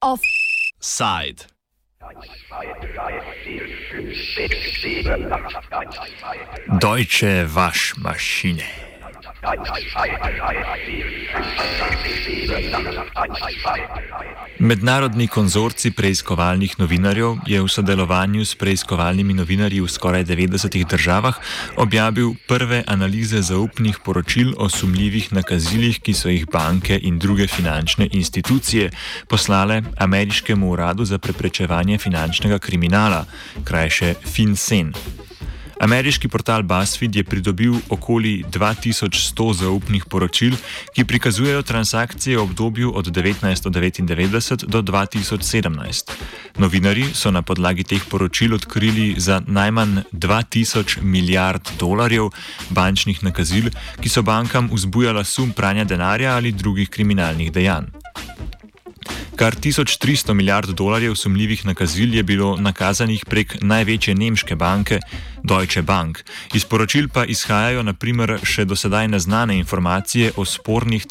Offside. Deutsche Waschmaschine. Mednarodni konzorci preiskovalnih novinarjev je v sodelovanju s preiskovalnimi novinarji v skoraj 90 državah objavil prve analize zaupnih poročil o sumljivih nakazilih, ki so jih banke in druge finančne institucije poslale Ameriškemu uradu za preprečevanje finančnega kriminala, krajše FinCEN. Ameriški portal BuzzFeed je pridobil okoli 2100 zaupnih poročil, ki prikazujejo transakcije v obdobju od 1999 do 2017. Novinari so na podlagi teh poročil odkrili za najmanj 2000 milijard dolarjev bančnih nakazil, ki so bankam vzbujala sum pranja denarja ali drugih kriminalnih dejanj. Kar 1300 milijard dolarjev sumljivih nakazil je bilo nakazanih prek največje nemške banke Deutsche Bank. Iz poročil pa izhajajo naprimer še dosedaj neznane informacije o spornih,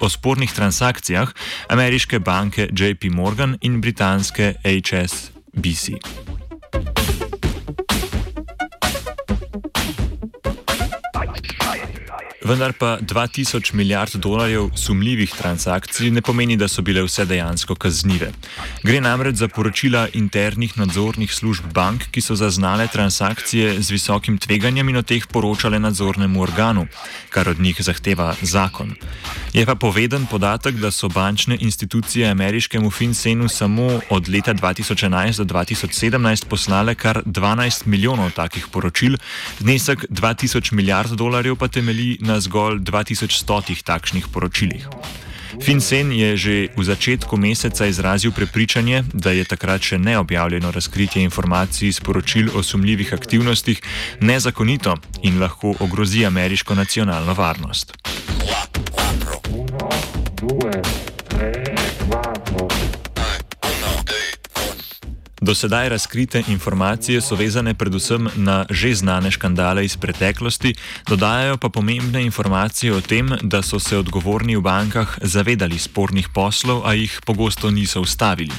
o spornih transakcijah ameriške banke JP Morgan in britanske HSBC. Vendar pa 2000 milijard dolarjev sumljivih transakcij ne pomeni, da so bile vse dejansko kaznive. Gre namreč za poročila internih nadzornih služb bank, ki so zaznale transakcije z visokim tveganjem in o teh poročale nadzornemu organu, kar od njih zahteva zakon. Je pa poveden podatek, da so bančne institucije ameriškemu FinCENu samo od leta 2011 do 2017 poslale kar 12 milijonov takih poročil, znesek 2000 milijard dolarjev pa temelji na zgolj 2100 takšnih poročilih. FinCEN je že v začetku meseca izrazil prepričanje, da je takrat še neobjavljeno razkritje informacij iz poročil o sumljivih aktivnostih nezakonito in lahko ogrozi ameriško nacionalno varnost. Do sedaj razkrite informacije so vezane predvsem na že znane škandale iz preteklosti, dodajajo pa pomembne informacije o tem, da so se odgovorni v bankah zavedali spornih poslov, a jih pogosto niso ustavili.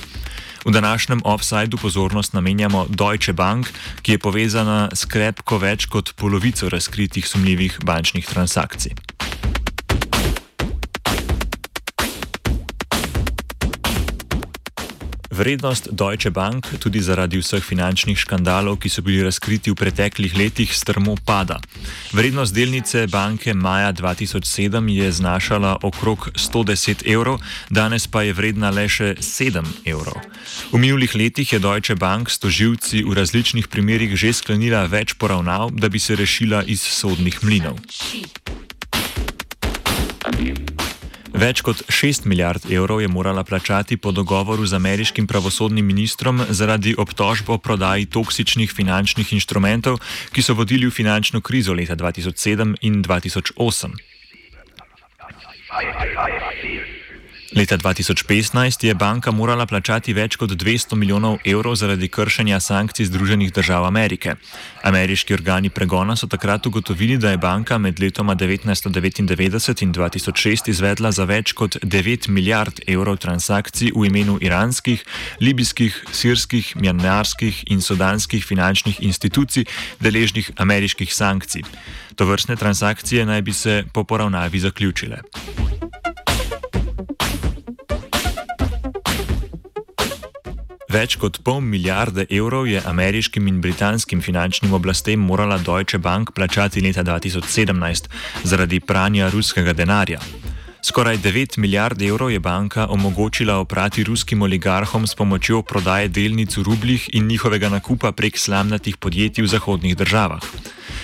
V današnjem offsajdu pozornost namenjamo Deutsche Bank, ki je povezana s krepko več kot polovico razkritih sumljivih bančnih transakcij. Vrednost Deutsche Bank tudi zaradi vseh finančnih škandalov, ki so bili razkriti v preteklih letih, strmo pada. Vrednost delnice banke maja 2007 je znašala okrog 110 evrov, danes pa je vredna le še 7 evrov. V minulih letih je Deutsche Bank s toživci v različnih primerjih že sklenila več poravnav, da bi se rešila iz sodnih mlinov. Več kot 6 milijard evrov je morala plačati po dogovoru z ameriškim pravosodnim ministrom zaradi obtožb o prodaji toksičnih finančnih inštrumentov, ki so vodili v finančno krizo leta 2007 in 2008. Leta 2015 je banka morala plačati več kot 200 milijonov evrov zaradi kršenja sankcij Združenih držav Amerike. Ameriški organi pregona so takrat ugotovili, da je banka med letoma 1999 in 2006 izvedla za več kot 9 milijard evrov transakcij v imenu iranskih, libijskih, sirskih, mjanmarskih in sudanskih finančnih institucij, deležnih ameriških sankcij. To vrstne transakcije naj bi se po poravnavi zaključile. Več kot pol milijarde evrov je ameriškim in britanskim finančnim oblastem morala Deutsche Bank plačati leta 2017 zaradi pranja ruskega denarja. Skoraj 9 milijard evrov je banka omogočila oprati ruskim oligarhom s pomočjo prodaje delnic v rubljih in njihovega nakupa prek slamnatih podjetij v zahodnih državah.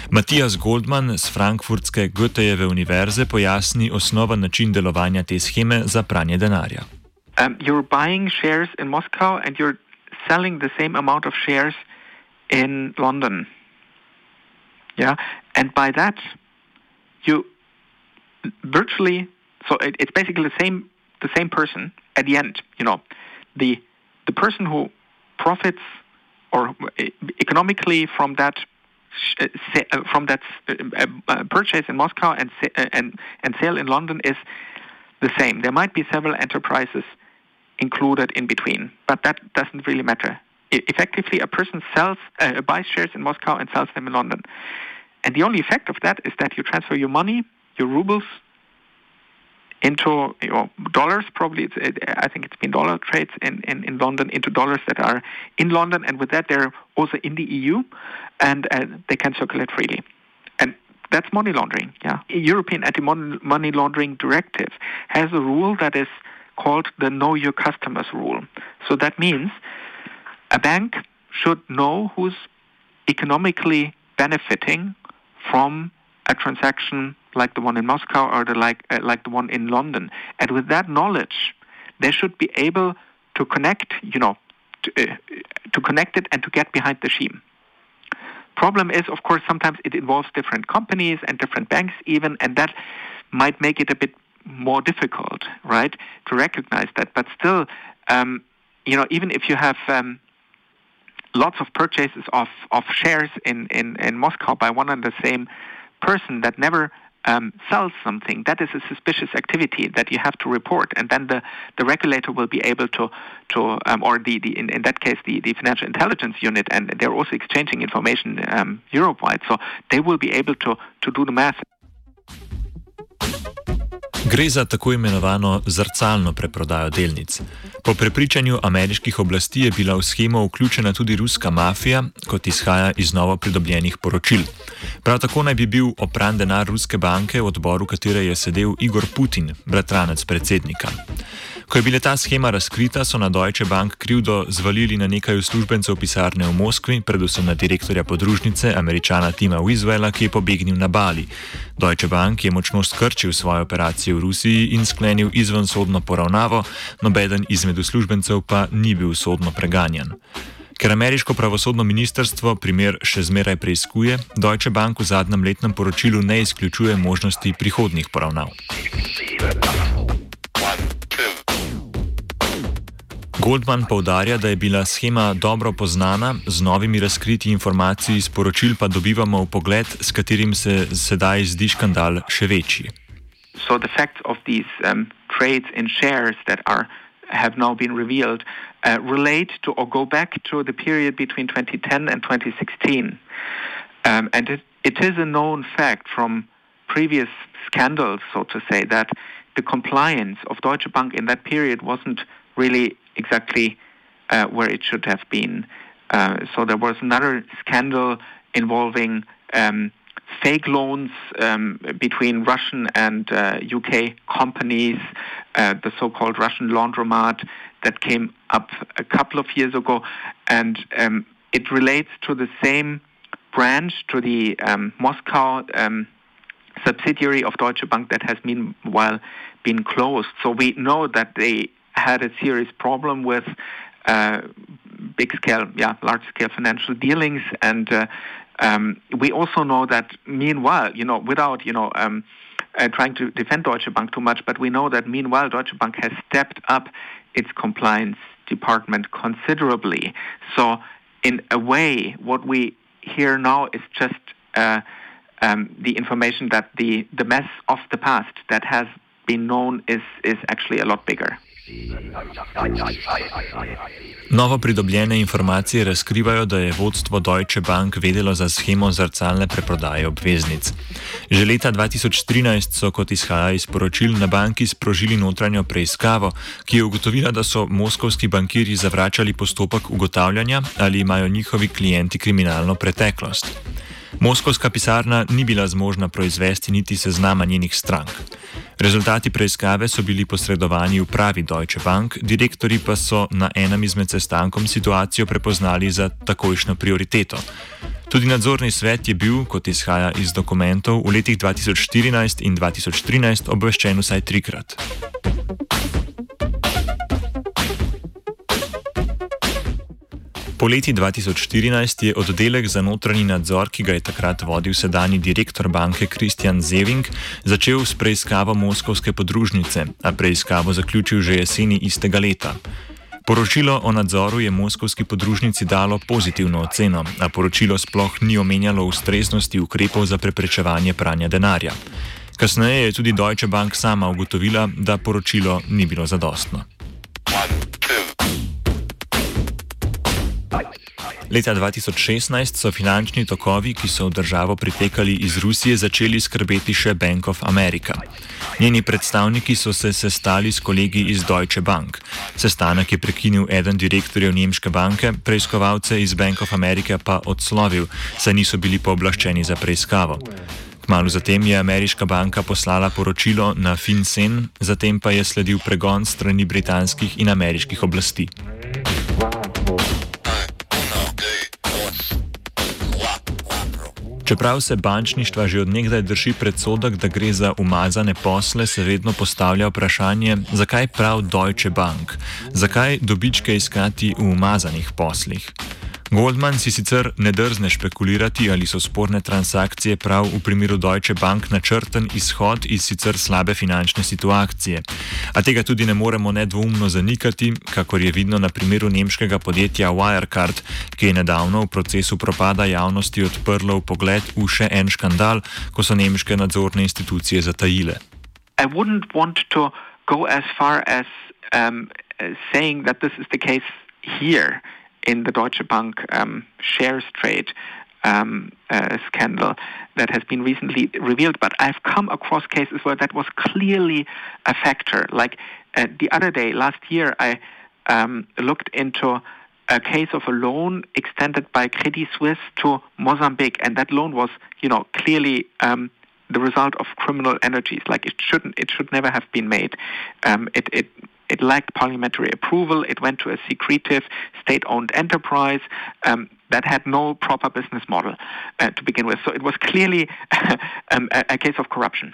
Matijas Goldman z Frankfurtske Goethejeve univerze pojasni osnoven način delovanja te scheme za pranje denarja. um, you're buying shares in Moscow and you're selling the same amount of shares in London. Yeah, and by that, you virtually so it, it's basically the same the same person at the end. You know, the the person who profits or eh, economically from that uh, uh, from that purchase in Moscow and and and sale in London is the same. There might be several enterprises included in between, but that doesn't really matter. effectively, a person sells uh, buys shares in Moscow and sells them in London, and the only effect of that is that you transfer your money, your rubles, into you dollars. Probably, it, I think it's been dollar trades in, in, in London into dollars that are in London, and with that, they're also in the EU, and uh, they can circulate freely. And that's money laundering. Yeah, European anti-money laundering directive has a rule that is called the Know Your Customers rule. So that means a bank should know who's economically benefiting from a transaction like the one in Moscow or the like uh, like the one in London. And with that knowledge, they should be able to connect, you know, to, uh, to connect it and to get behind the scheme. Problem is, of course, sometimes it involves different companies and different banks even, and that might make it a bit more difficult, right, to recognize that. But still, um, you know, even if you have um, lots of purchases of, of shares in, in, in Moscow by one and the same person that never um, sells something, that is a suspicious activity that you have to report, and then the, the regulator will be able to to um, or the, the in, in that case the, the financial intelligence unit, and they're also exchanging information um, Europe wide, so they will be able to to do the math. Gre za tako imenovano zrcalno preprodajo delnic. Po prepričanju ameriških oblasti je bila v schemo vključena tudi ruska mafija, kot izhaja iz novo pridobljenih poročil. Prav tako naj bi bil opran denar ruske banke, v odboru katere je sedel Igor Putin, bratranec predsednika. Ko je bila ta schema razkrita, so na Deutsche Bank krivdo zvalili na nekaj uslužbencev pisarne v Moskvi, predvsem na direktorja podružnice, američana Tima Wiswella, ki je pobegnil na Bali. Deutsche Bank je močno skrčil svoje operacije v Rusiji in sklenil izvensodno poravnavo, nobeden izmed uslužbencev pa ni bil sodno preganjan. Ker ameriško pravosodno ministrstvo primer še zmeraj preizkuje, Deutsche Bank v zadnjem letnem poročilu ne izključuje možnosti prihodnih poravnav. Goldman povdarja, da je bila schema dobro poznana, z novimi razkriti informacij iz poročil pa dobivamo v pogled, s katerim se sedaj zdi škandal še večji. So the facts of these um, trades in shares that are have now been revealed uh, relate to or go back to the period between 2010 and 2016. Um, and it, it is a known fact from previous scandals, so to say, that the compliance of Deutsche Bank in that period wasn't really exactly uh, where it should have been. Uh, so there was another scandal involving um, fake loans um, between Russian and uh, UK companies, uh, the so-called Russian laundromat that came up a couple of years ago, and um, it relates to the same branch, to the um, Moscow um, subsidiary of Deutsche Bank that has meanwhile been closed. So we know that they had a serious problem with uh, big scale, yeah, large scale financial dealings. And uh, um, we also know that meanwhile, you know, without, you know, um, uh, trying to defend Deutsche Bank too much, but we know that meanwhile Deutsche Bank has stepped up its compliance department considerably. So, in a way, what we hear now is just uh, um, the information that the, the mess of the past that has been known is, is actually a lot bigger. Novo pridobljene informacije razkrivajo, da je vodstvo Deutsche Bank vedelo za schemo zrcalne preprodaje obveznic. Že leta 2013 so, kot izhaja iz poročil, na banki sprožili notranjo preiskavo, ki je ugotovila, da so moskovski bankiri zavračali postopek ugotavljanja, ali imajo njihovi klienti kriminalno preteklost. Moskovska pisarna ni bila zmožna proizvesti niti seznama njenih strank. Rezultati preiskave so bili posredovani v pravi Deutsche Bank, direktori pa so na enem izmed sestankov situacijo prepoznali za takojšno prioriteto. Tudi nadzorni svet je bil, kot izhaja iz dokumentov, v letih 2014 in 2013 obveščen vsaj trikrat. Po leti 2014 je oddelek za notranji nadzor, ki ga je takrat vodil sedajni direktor banke Kristjan Zeving, začel s preiskavo moskovske podružnice, a preiskavo zaključil že jeseni istega leta. Poročilo o nadzoru je moskovski podružnici dalo pozitivno oceno, a poročilo sploh ni omenjalo ustreznosti ukrepov za preprečevanje pranja denarja. Kasneje je tudi Deutsche Bank sama ugotovila, da poročilo ni bilo zadostno. Leta 2016 so finančni tokovi, ki so v državo pritekali iz Rusije, začeli skrbeti še Bank of America. Njeni predstavniki so se sestali s kolegi iz Deutsche Bank. Sestanek je prekinil eden direktorjev Nemške banke, preiskovalce iz Bank of America pa odslovil, saj niso bili pooblaščeni za preiskavo. Kmalo zatem je ameriška banka poslala poročilo na FinCEN, zatem pa je sledil pregon strani britanskih in ameriških oblasti. Čeprav se bančništva že odnegdaj drži predsodek, da gre za umazane posle, se vedno postavlja vprašanje, zakaj prav Deutsche Bank, zakaj dobičke iskati v umazanih poslih. Goldman si sicer ne drzne špekulirati, ali so sporne transakcije prav v primeru Deutsche Bank načrten izhod iz sicer slabe finančne situacije. A tega tudi ne moremo nedvoumno zanikati, kakor je vidno na primeru nemškega podjetja Wirecard, ki je nedavno v procesu propada javnosti odprlo pogled v še en škandal, ko so nemške nadzorne institucije zatajile. I wouldn't want to go as far as um, saying that this is the case here. In the Deutsche Bank um, shares trade um, uh, scandal that has been recently revealed. But I've come across cases where that was clearly a factor. Like uh, the other day, last year, I um, looked into a case of a loan extended by Credit Suisse to Mozambique, and that loan was, you know, clearly um, the result of criminal energies. Like it shouldn't, it should never have been made. Um, it, it it lacked parliamentary approval. It went to a secretive state-owned enterprise um, that had no proper business model uh, to begin with. So it was clearly um, a, a, case of corruption.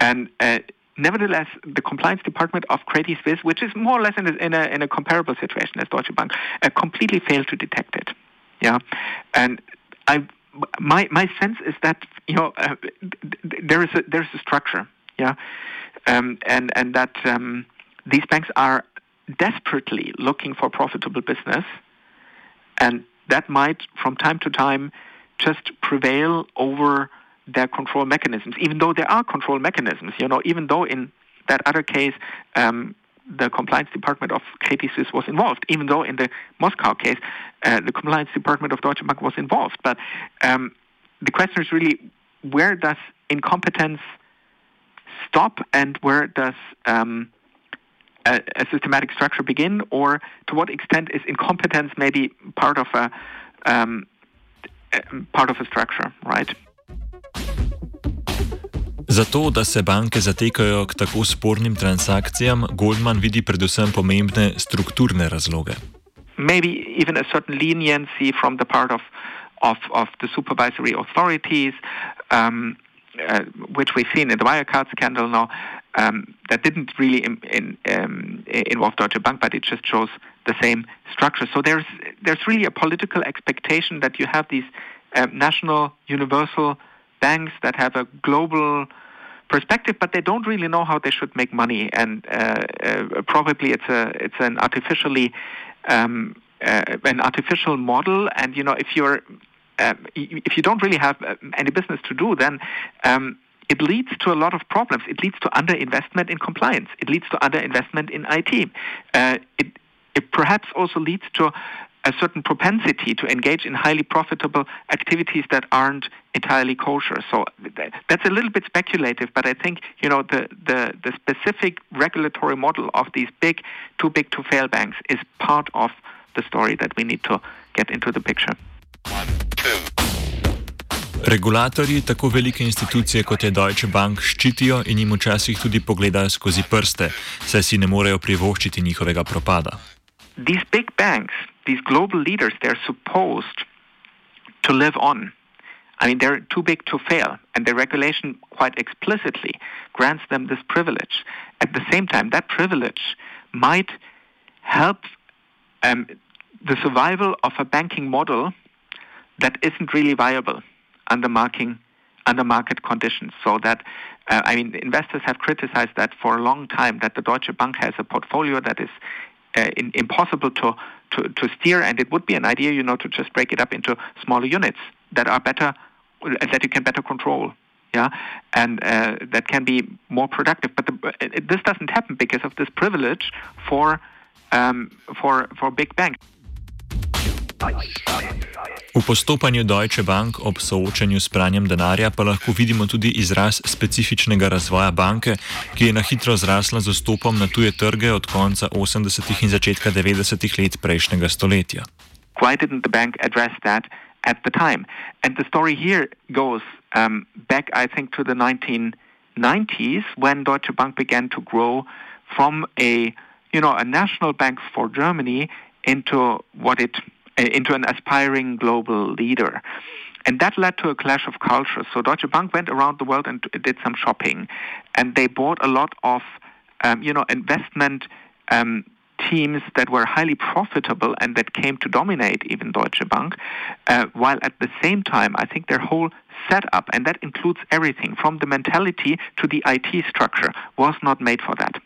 And uh, nevertheless, the compliance department of Credit Suisse, which is more or less in a, in a, in a comparable situation as Deutsche Bank, uh, completely failed to detect it. Yeah, and I my my sense is that you know uh, there is a there's a structure, yeah, um, and and that um, these banks are desperately looking for profitable business, and that might, from time to time, just prevail over their control mechanisms. Even though there are control mechanisms, you know, even though in that other case. Um, the compliance department of Credit Suisse was involved, even though in the Moscow case, uh, the compliance department of Deutsche Bank was involved. But um, the question is really where does incompetence stop and where does um, a, a, systematic structure begin, or to what extent is incompetence maybe part of a um, part of a structure, right? Zato, da se banke zatekajo k tako spornim transakcijam, Goldman vidi predvsem pomembne strukturne razloge. Maybe even a certain leniency from the part of, of, of the supervisory authorities, um, uh, which we've seen in the Wirecard scandal now. Um, that didn't really in, in, um, involve Deutsche Bank, but it just shows the same structure. So there's there's really a political expectation that you have these um, national universal banks that have a global perspective, but they don't really know how they should make money, and uh, uh, probably it's a it's an artificially um, uh, an artificial model. And you know, if you're uh, if you don't really have uh, any business to do, then um, it leads to a lot of problems. It leads to underinvestment in compliance. It leads to underinvestment in IT. Uh, it, it perhaps also leads to a certain propensity to engage in highly profitable activities that aren't entirely kosher. So that's a little bit speculative, but I think you know the, the, the specific regulatory model of these big, too big to fail banks is part of the story that we need to get into the picture. One, two. Regulatorji tako velike institucije kot je Deutsche Bank ščitijo in jim včasih tudi pogledajo skozi prste, saj si ne morejo privoščiti njihovega propada. These big banks, these global leaders, they're supposed to live on. I mean, they're too big to fail, and the regulation quite explicitly grants them this privilege. At the same time, that privilege might help um, the survival of a banking model that isn't really viable under marking under market conditions. So that uh, I mean, investors have criticized that for a long time that the Deutsche Bank has a portfolio that is uh, in, impossible to, to, to steer, and it would be an idea, you know, to just break it up into smaller units that are better, that you can better control. Yeah, and uh, that can be more productive. But the, it, this doesn't happen because of this privilege for um, for for big banks. V postopanju Deutsche Bank ob soočanju s pranjem denarja pa lahko vidimo tudi izraz specifičnega razvoja banke, ki je na hitro zrasla z vstopom na tuje trge od konca 80. in začetka 90. let prejšnjega stoletja. Why didn't the bank address that at the time? And the story here goes um, back, I think, to the 1990s when Deutsche Bank began to grow from a, you know, a national bank for Germany into what it into an aspiring global leader. And that led to a clash of cultures. So Deutsche Bank went around the world and did some shopping, and they bought a lot of, um, you know, investment um, teams that were highly profitable and that came to dominate even Deutsche Bank. Uh, while at the same time, I think their whole setup, and that includes everything from the mentality to the IT structure, was not made for that.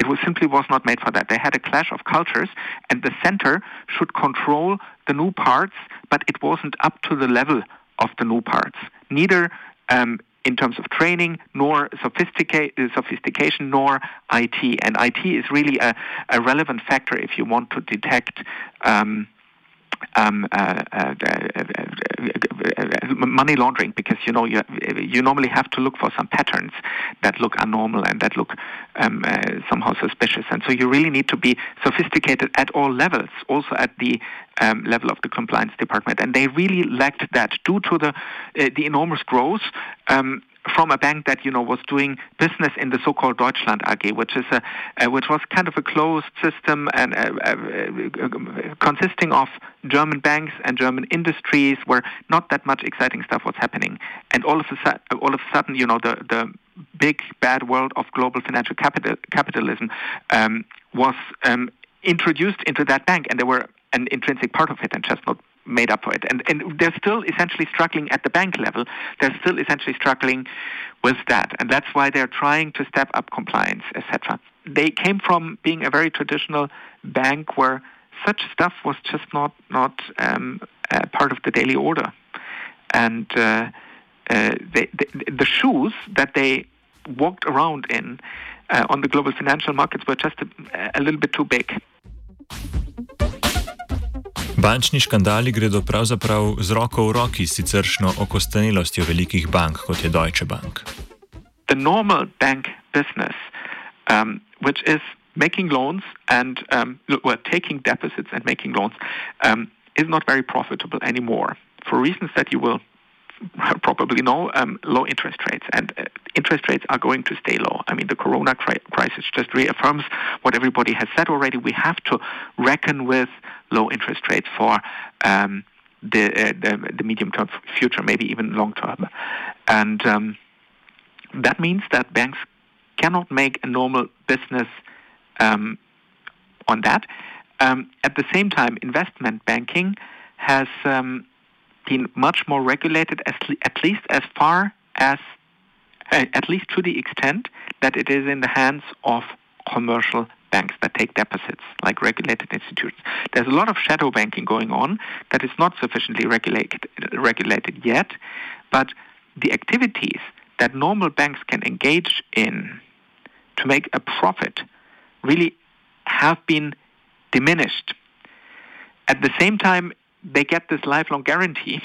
It was simply was not made for that. They had a clash of cultures, and the center should control the new parts, but it wasn't up to the level of the new parts. Neither um, in terms of training, nor sophistication, nor IT. And IT is really a, a relevant factor if you want to detect. Um, um, uh, uh, uh, money laundering because you know you you normally have to look for some patterns that look abnormal and that look um, somehow suspicious, and so you really need to be sophisticated at all levels, also at the um, level of the compliance department, and they really lacked that due to the the enormous growth. Um, from a bank that you know was doing business in the so-called Deutschland AG, which is a uh, which was kind of a closed system and uh, uh, consisting of German banks and German industries, where not that much exciting stuff was happening. And all of a sudden, all of a sudden, you know, the the big bad world of global financial capital, capitalism um, was um, introduced into that bank, and there were an intrinsic part of it, and just not made up for it. And, and they're still essentially struggling at the bank level. They're still essentially struggling with that. And that's why they're trying to step up compliance, etc. They came from being a very traditional bank where such stuff was just not, not um, uh, part of the daily order. And uh, uh, they, they, the shoes that they walked around in uh, on the global financial markets were just a, a little bit too big. Bančni škandali gredo pravzaprav z roko v roki s siceršno okostenelostjo velikih bank, kot je Deutsche Bank. The normal bank business, um, which is making loans and um, well, taking deposits and making loans, um, is not very profitable anymore for reasons that you will probably know, um, low interest rates. And uh, interest rates are going to stay low. I mean, the corona cri- crisis just reaffirms what everybody has said already. We have to reckon with low interest rates for um, the, uh, the, the medium term future, maybe even long term. And um, that means that banks cannot make a normal business um, on that. Um, at the same time, investment banking has um, been much more regulated, as at least as far as, uh, at least to the extent that it is in the hands of commercial banks that take deposits, like regulated institutions. There's a lot of shadow banking going on that is not sufficiently regulated, regulated yet, but the activities that normal banks can engage in to make a profit really have been diminished. At the same time, they get this lifelong guarantee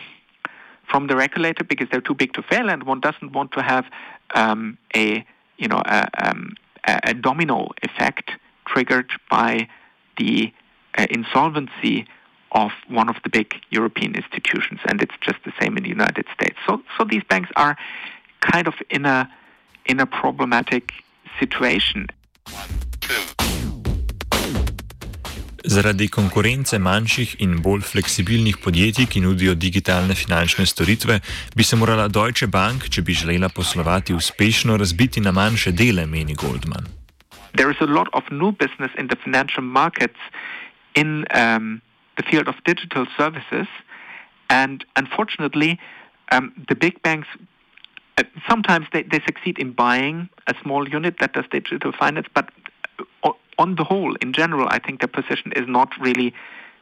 from the regulator because they're too big to fail, and one doesn't want to have um, a you know a, um, a, domino effect triggered by the uh, insolvency of one of the big European institutions, and it's just the same in the United States. So, so these banks are kind of in a in a problematic situation. Zaradi konkurence manjših in bolj fleksibilnih podjetij, ki nudijo digitalne finančne storitve, bi se morala Deutsche Bank, če bi želela poslovati uspešno, razbiti na manjše dele, meni Goldman. There is a lot of new business in the financial markets in um, the field of digital services, and unfortunately, um, the big banks uh, sometimes they, they succeed in buying a small unit that does digital finance, but on the whole, in general, I think their position is not really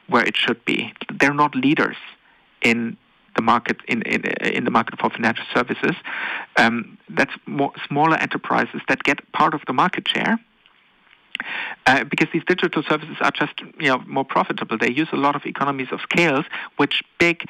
where it should be. They're not leaders in the market in, in, in the market for financial services. Um, that's more smaller enterprises that get part of the market share. Uh, because these digital services are just you know more profitable. They use a lot of economies of scales, which big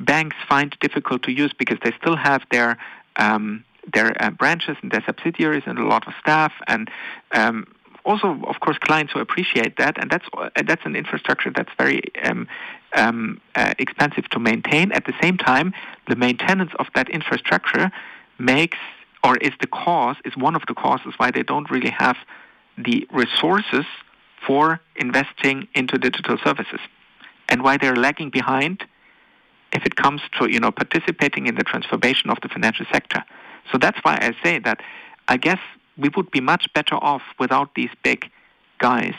banks find difficult to use because they still have their um, their uh, branches and their subsidiaries and a lot of staff and um, also, of course, clients who appreciate that, and that's uh, that's an infrastructure that's very um, um, uh, expensive to maintain. At the same time, the maintenance of that infrastructure makes or is the cause is one of the causes why they don't really have the resources for investing into digital services, and why they're lagging behind if it comes to you know participating in the transformation of the financial sector. So that's why I say that I guess we would be much better off without these big guys,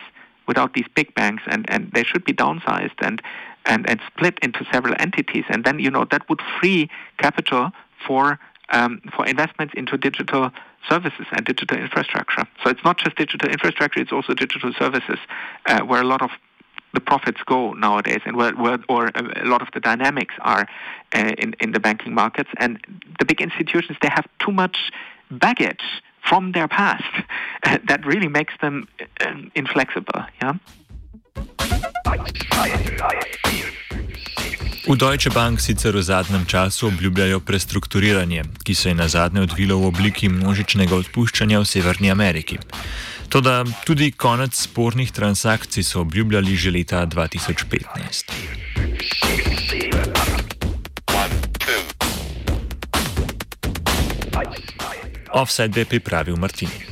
without these big banks, and, and they should be downsized and, and, and split into several entities. And then, you know, that would free capital for um, for investments into digital services and digital infrastructure. So it's not just digital infrastructure; it's also digital services, uh, where a lot of the profits go nowadays, and where, where or a lot of the dynamics are uh, in in the banking markets. And the big institutions they have too much baggage from their past that really makes them uh, inflexible. Yeah? V Deutsche Bank sicer v zadnjem času obljubljajo prestrukturiranje, ki se je na zadnje odvilo v obliki množičnega odpuščanja v Severni Ameriki. Toda tudi konec spornih transakcij so obljubljali že leta 2015. Offset je pripravil Martin.